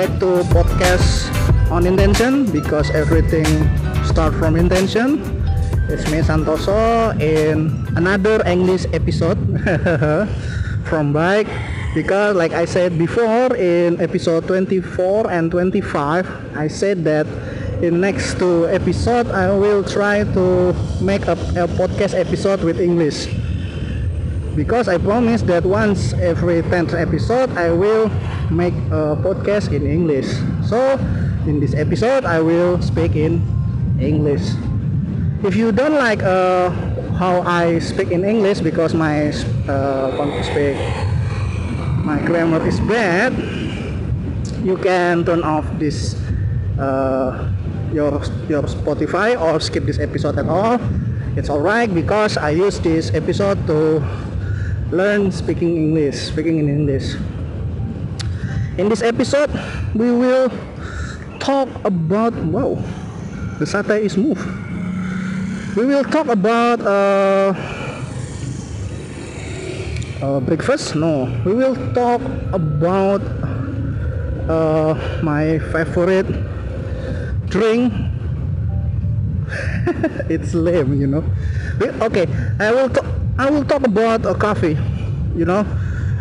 back to podcast on intention because everything start from intention. It's me Santoso in another English episode from bike because like I said before in episode 24 and 25 I said that in next two episode I will try to make a, a podcast episode with English because I promise that once every 10th episode I will make a podcast in English. So in this episode I will speak in English. If you don't like uh, how I speak in English because my uh, speak my grammar is bad you can turn off this uh, your your Spotify or skip this episode at all. It's alright because I use this episode to learn speaking English, speaking in English. In this episode, we will talk about wow, the satay is moved. We will talk about uh, uh, breakfast. No, we will talk about uh, my favorite drink. it's lame, you know. Okay, I will talk I will talk about a coffee. You know,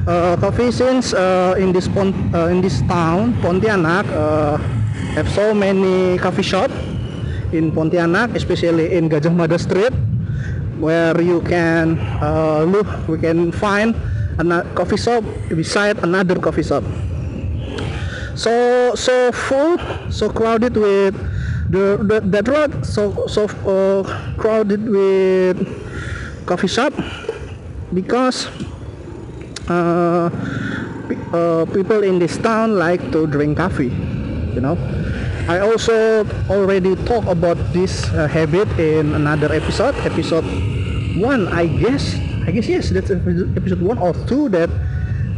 uh, coffee since uh, in this pon- uh, in this town Pontianak uh, have so many coffee shop in Pontianak, especially in Gajah Mada Street, where you can uh, look, we can find a coffee shop beside another coffee shop. So so full, so crowded with the, the that road, so so uh, crowded with coffee shop because uh, uh, people in this town like to drink coffee you know. I also already talked about this uh, habit in another episode episode one I guess. I guess yes that's episode one or two that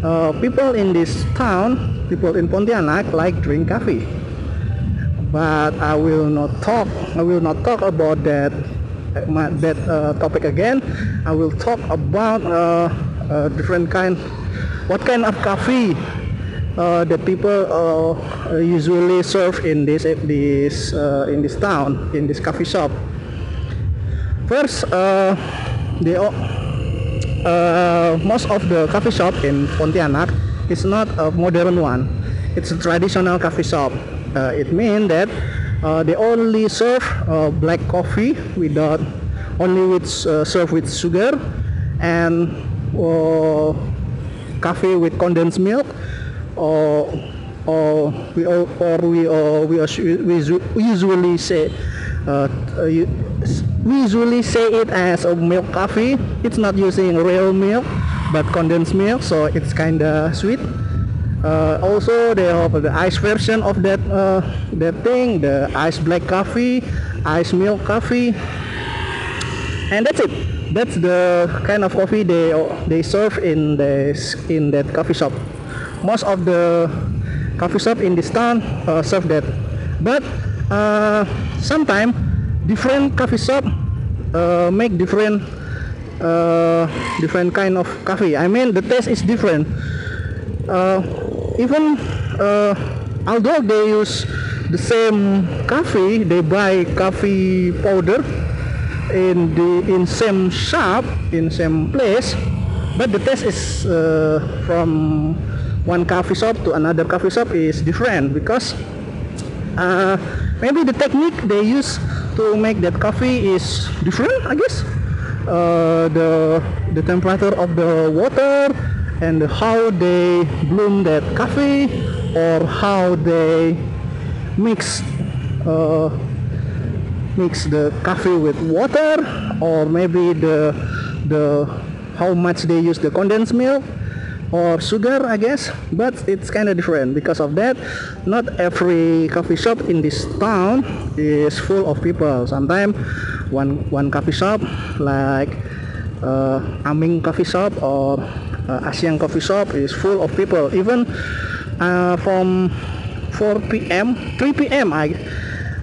uh, people in this town people in Pontianak like drink coffee. But I will not talk I will not talk about that that uh, topic again. I will talk about uh, uh, different kind. What kind of coffee uh, that people uh, usually serve in this this uh, in this town in this coffee shop? First the most of the coffee shop in Pontianak is not a modern one. It's a traditional coffee shop. It means that uh, they only serve uh, black coffee without only with uh, serve with sugar and uh, coffee with condensed milk or or we or we or we, we usually say uh, we usually say it as a milk coffee it's not using real milk but condensed milk so it's kind of sweet. Uh, also they have the ice version of that uh, that thing the ice black coffee ice milk coffee. And that's it that's the kind of coffee they they serve in the in that coffee shop. Most of the coffee shop in this town uh, serve that. But uh, sometimes different coffee shop uh, make different uh, different kind of coffee. I mean the taste is different. Uh, even uh, although they use the same coffee they buy coffee powder in the in same shop in same place but the taste is uh, from one coffee shop to another coffee shop is different because uh, maybe the technique they use to make that coffee is different I guess. Uh, the the temperature of the water and how they bloom that coffee or how they mix uh, mix the coffee with water or maybe the the how much they use the condensed milk or sugar I guess. But it's kind of different. Because of that not every coffee shop in this town is full of people. Sometimes one one coffee shop like uh, Aming coffee shop or uh, Asian coffee shop is full of people. Even uh, from 4 p.m 3 p.m I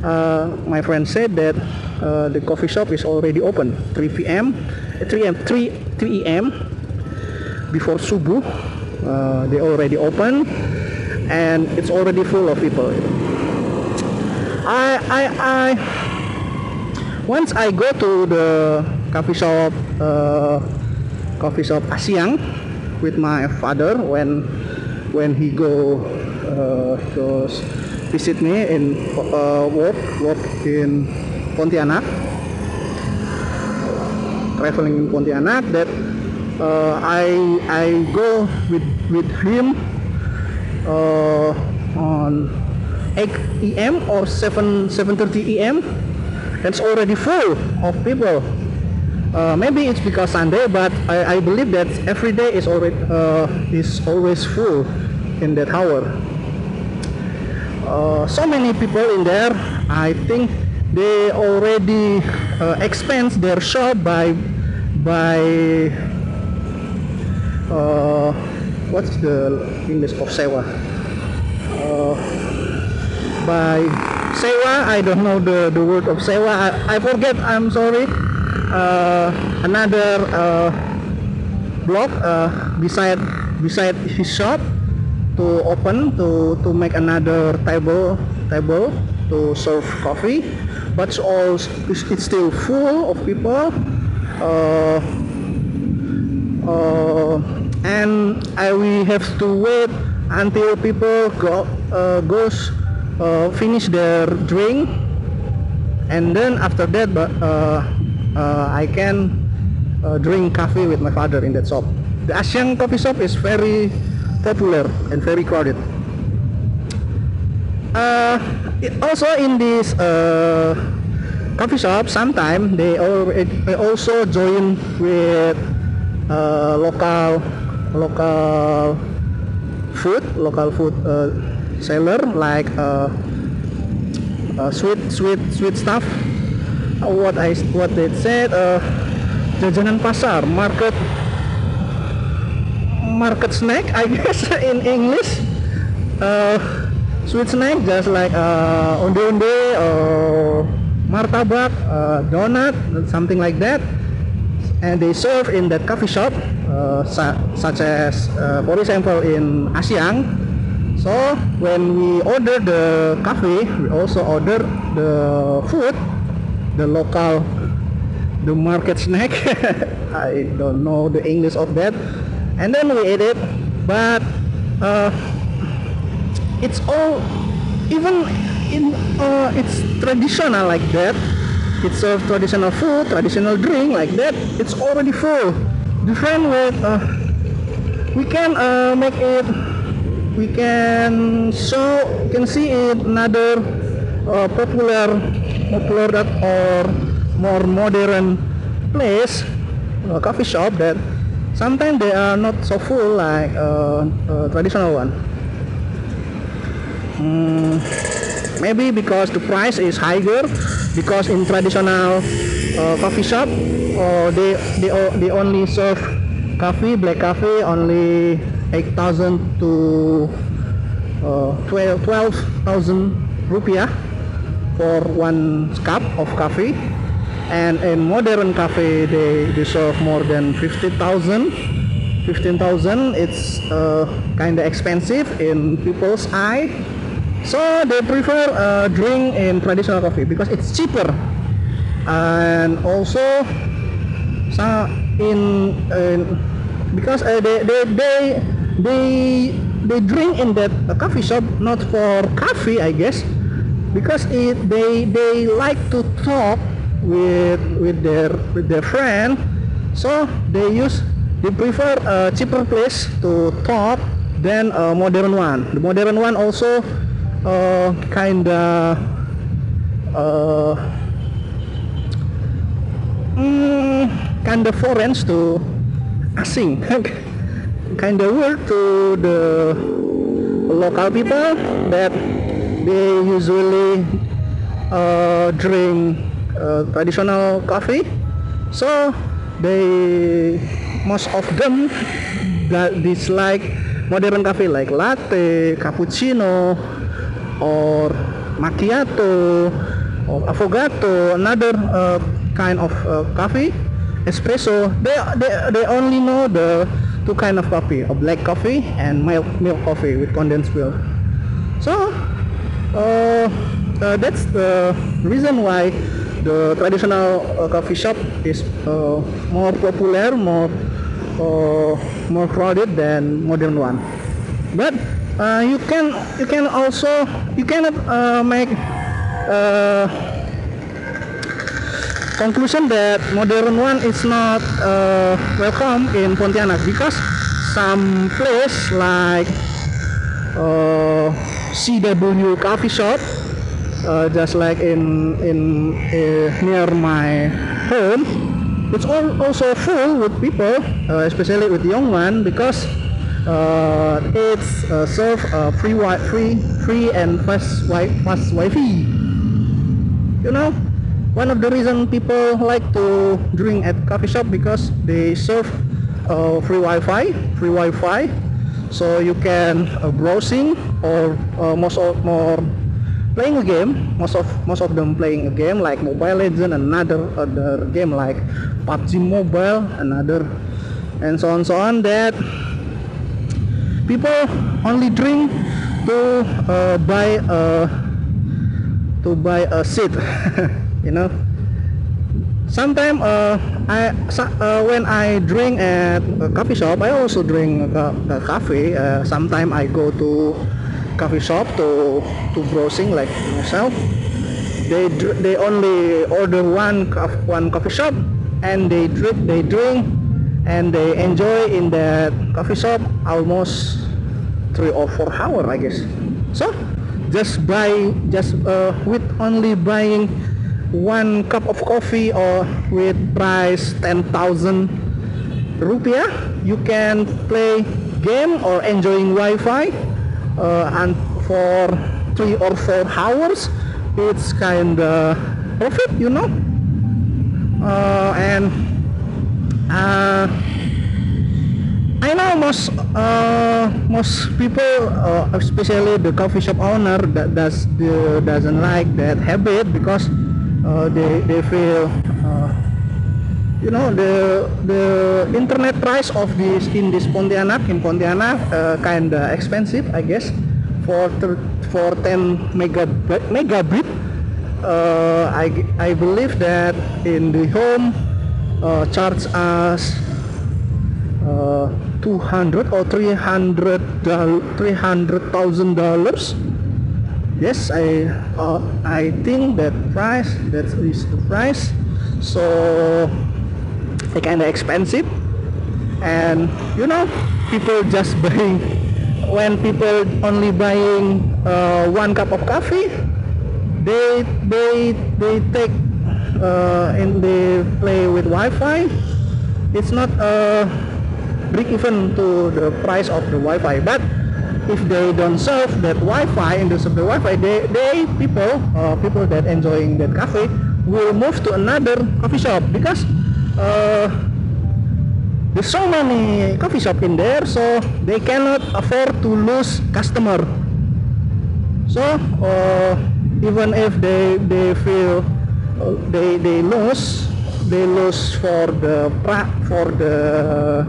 uh, my friend said that uh, the coffee shop is already open 3 p.m 3 m 3 3 a.m before subuh uh, they already open and it's already full of people. I I I once I go to the coffee shop uh, coffee shop Asiang with my father when when he go uh, goes visit me in uh, work work in Pontianak. Traveling in Pontianak that uh, I I go with with him uh, on 8 a.m. or 7 7:30 em it's already full of people. Uh, maybe it's because Sunday but I, I believe that every day is already uh, is always full in that hour uh, so many people in there I think they already uh, expand their shop by by uh, what's the English of sewa? Uh, by sewa I don't know the, the word of sewa. I, I forget I'm sorry. Uh, another uh, block uh, beside beside his shop to open to to make another table table to serve coffee. But it's all it's still full of people uh, uh, and I we have to wait until people go uh, goes uh, finish their drink. And then after that but uh, uh, I can uh, drink coffee with my father in that shop. The Asiang coffee shop is very popular and very crowded. Uh, also in this uh, coffee shop, sometimes they, they also join with uh, local local food, local food uh, seller like uh, uh, sweet sweet sweet stuff. what I what they said, jajanan pasar, market market snack I guess in English. Uh, sweet snack just like uh, onde-onde or martabak uh, donut something like that. And they serve in that coffee shop uh, su such as uh, for example in Asiang so when we order the coffee we also order the food the local the market snack. I don't know the English of that and then we ate it but uh, it's all even in uh, it's traditional like that. It's a traditional food traditional drink like that. It's already full. Different with uh, we can uh, make it we can show can see it another uh, popular popular that or more modern place a coffee shop that sometimes they are not so full like uh, uh, traditional one. Mm, maybe because the price is higher because in traditional uh, coffee shop uh, they they they only serve coffee black coffee only 8000 to uh, 12,000 rupiah for one cup of coffee and in modern cafe they, they serve more than 50,000 15,000 it's uh, kind of expensive in people's eye. So they prefer uh, drink in traditional coffee because it's cheaper. And also so in, in because uh, they, they they they they drink in that coffee shop not for coffee I guess because it they they like to talk with with their with their friend. So they use they prefer a cheaper place to talk than a modern one. The modern one also uh, kinda uh, mm, kinda foreign to asing. Kinda weird to the local people that they usually uh, drink uh, traditional coffee so they most of them that dislike modern coffee like latte cappuccino or macchiato or affogato another uh, kind of uh, coffee espresso. They, they they only know the two kind of coffee a black coffee and milk milk coffee with condensed milk. So uh, uh, that's the reason why the traditional uh, coffee shop is uh, more popular, more uh, more crowded than modern one. But uh, you can you can also you cannot uh, make uh, conclusion that modern one is not uh, welcome in Pontianak because some place like uh, CW coffee shop uh, just like in in uh, near my home it's all also full with people uh, especially with young one because uh, it's uh, serve uh, free wi- free free and fast wi- fast wifi. You know one of the reason people like to drink at coffee shop because they serve uh, free Wi-Fi, free Wi-Fi, so you can uh, browsing or uh, most of more playing a game. Most of most of them playing a game like Mobile Legend, another other game like PUBG Mobile, another, and so on so on. That people only drink to uh, buy a to buy a seat you know sometimes uh, I uh, when I drink at a coffee shop I also drink a, a coffee uh, sometimes I go to coffee shop to to browsing like myself. They they only order one one coffee shop and they drink they drink and they enjoy in that coffee shop almost three or four hour I guess. So just buy just uh, with only buying one cup of coffee or with price 10,000 rupiah you can play game or enjoying Wi-Fi and for three or four hours it's kind of profit you know? Uh, and uh, I know most uh, most people, uh, especially the coffee shop owner, that does the, doesn't like that habit because uh, they they feel, uh, you know, the the internet price of this in this Pontianak in Pontianak uh, kind of expensive, I guess, for for 10 megabit megabit. Uh, I I believe that in the home uh, charge us uh, 200 or 300 300 thousand dollars yes i uh, i think that price that is the price so they kind of expensive. And you know people just buying when people only buying uh, one cup of coffee they they they take uh, and they play with Wi-Fi. It's not a break even to the price of the Wi-Fi but if they don't serve that Wi-Fi and they serve the Wi-Fi they, they people uh, people that enjoying that cafe will move to another coffee shop because uh, there's so many coffee shop in there so they cannot afford to lose customer. So uh, even if they they feel uh, they they lose they lose for the for the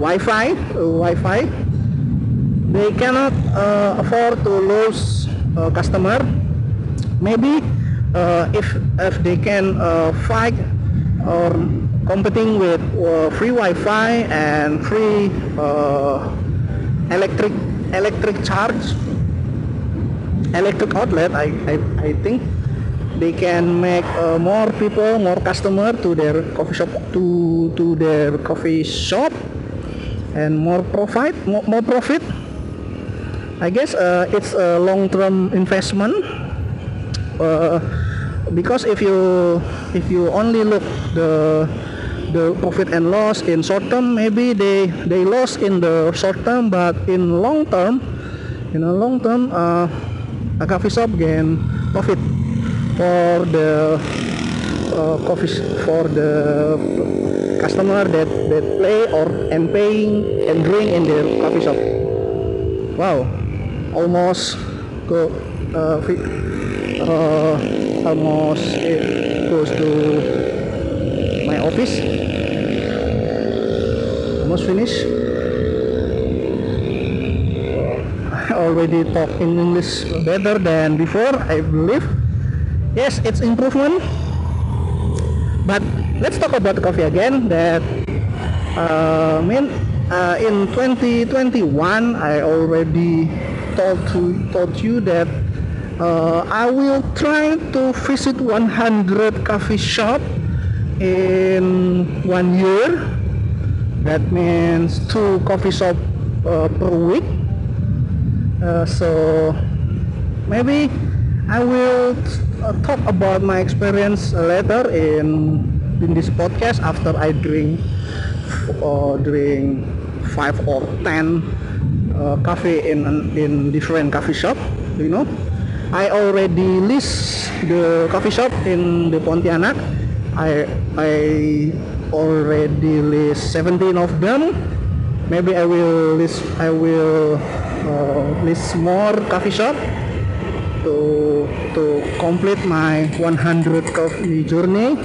Wi-Fi uh, Wi-Fi they cannot uh, afford to lose uh, customer. Maybe uh, if if they can fight or competing with uh, free Wi-Fi and free uh, electric electric charge electric outlet I, I, I think they can make uh, more people more customer to their coffee shop to to their coffee shop and more profit more, more profit. I guess uh, it's a long-term investment uh, because if you if you only look the the profit and loss in short term maybe they they lost in the short term but in long term in a long term uh, a coffee shop gain profit for the uh, coffee for the customer that that play or and paying and drink in their coffee shop wow. Almost go uh, uh, almost eh, close to my office almost finished already talk in English better than before, I believe. Yes, it's improvement. But let's talk about coffee again. That uh, mean uh, in 2021, I already told to told you that uh, I will try to visit 100 coffee shop in one year. That means two coffee shop uh, per week. Uh, so maybe I will uh, talk about my experience later in in this podcast after I drink uh, drink five or ten uh, coffee in in different coffee shop. You know, I already list the coffee shop in the Pontianak. I I already list 17 of them. Maybe I will list I will uh, list more coffee shop to to complete my 100 coffee journey.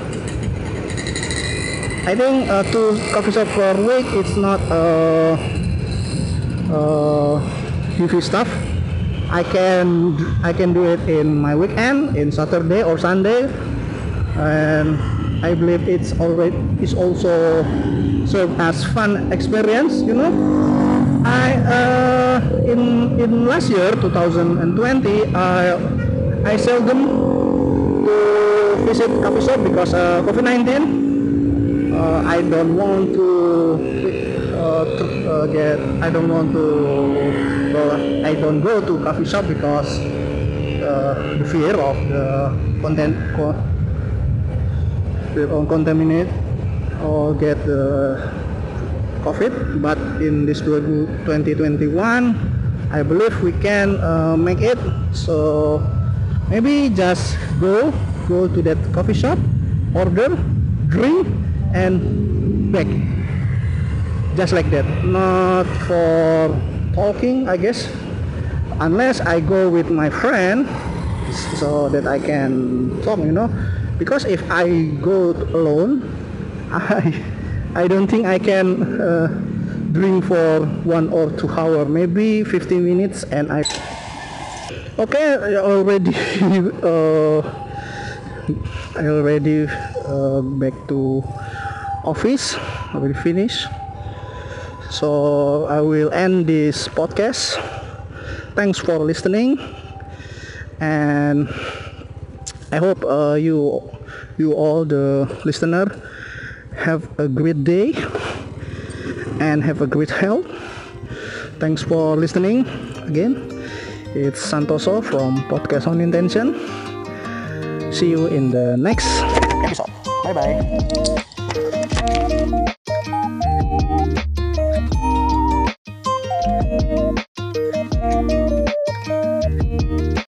I think uh, two coffee shop per week it's not uh, uh, heavy stuff. I can I can do it in my weekend, in Saturday or Sunday, and I believe it's already it's also serve as fun experience. You know, I uh, in in last year 2020 I I seldom to visit coffee shop because uh, COVID-19. Uh, I don't want to uh, to uh, get I don't want to I don't go to coffee shop because uh, the fear of the content co- fear contaminate or get the COVID. But in this 2021 I believe we can uh, make it. So maybe just go go to that coffee shop order drink and back. Just like that. Not for talking I guess unless I go with my friend so that I can talk you know. Because if I go alone I I don't think I can uh, drink for one or two hour maybe 15 minutes and I okay I already uh, I already uh, back to office I will finish so I will end this podcast. Thanks for listening. And I hope uh, you you all the listener have a great day and have a great health. Thanks for listening again. It's Santoso from podcast on intention. See you in the next episode. Bye bye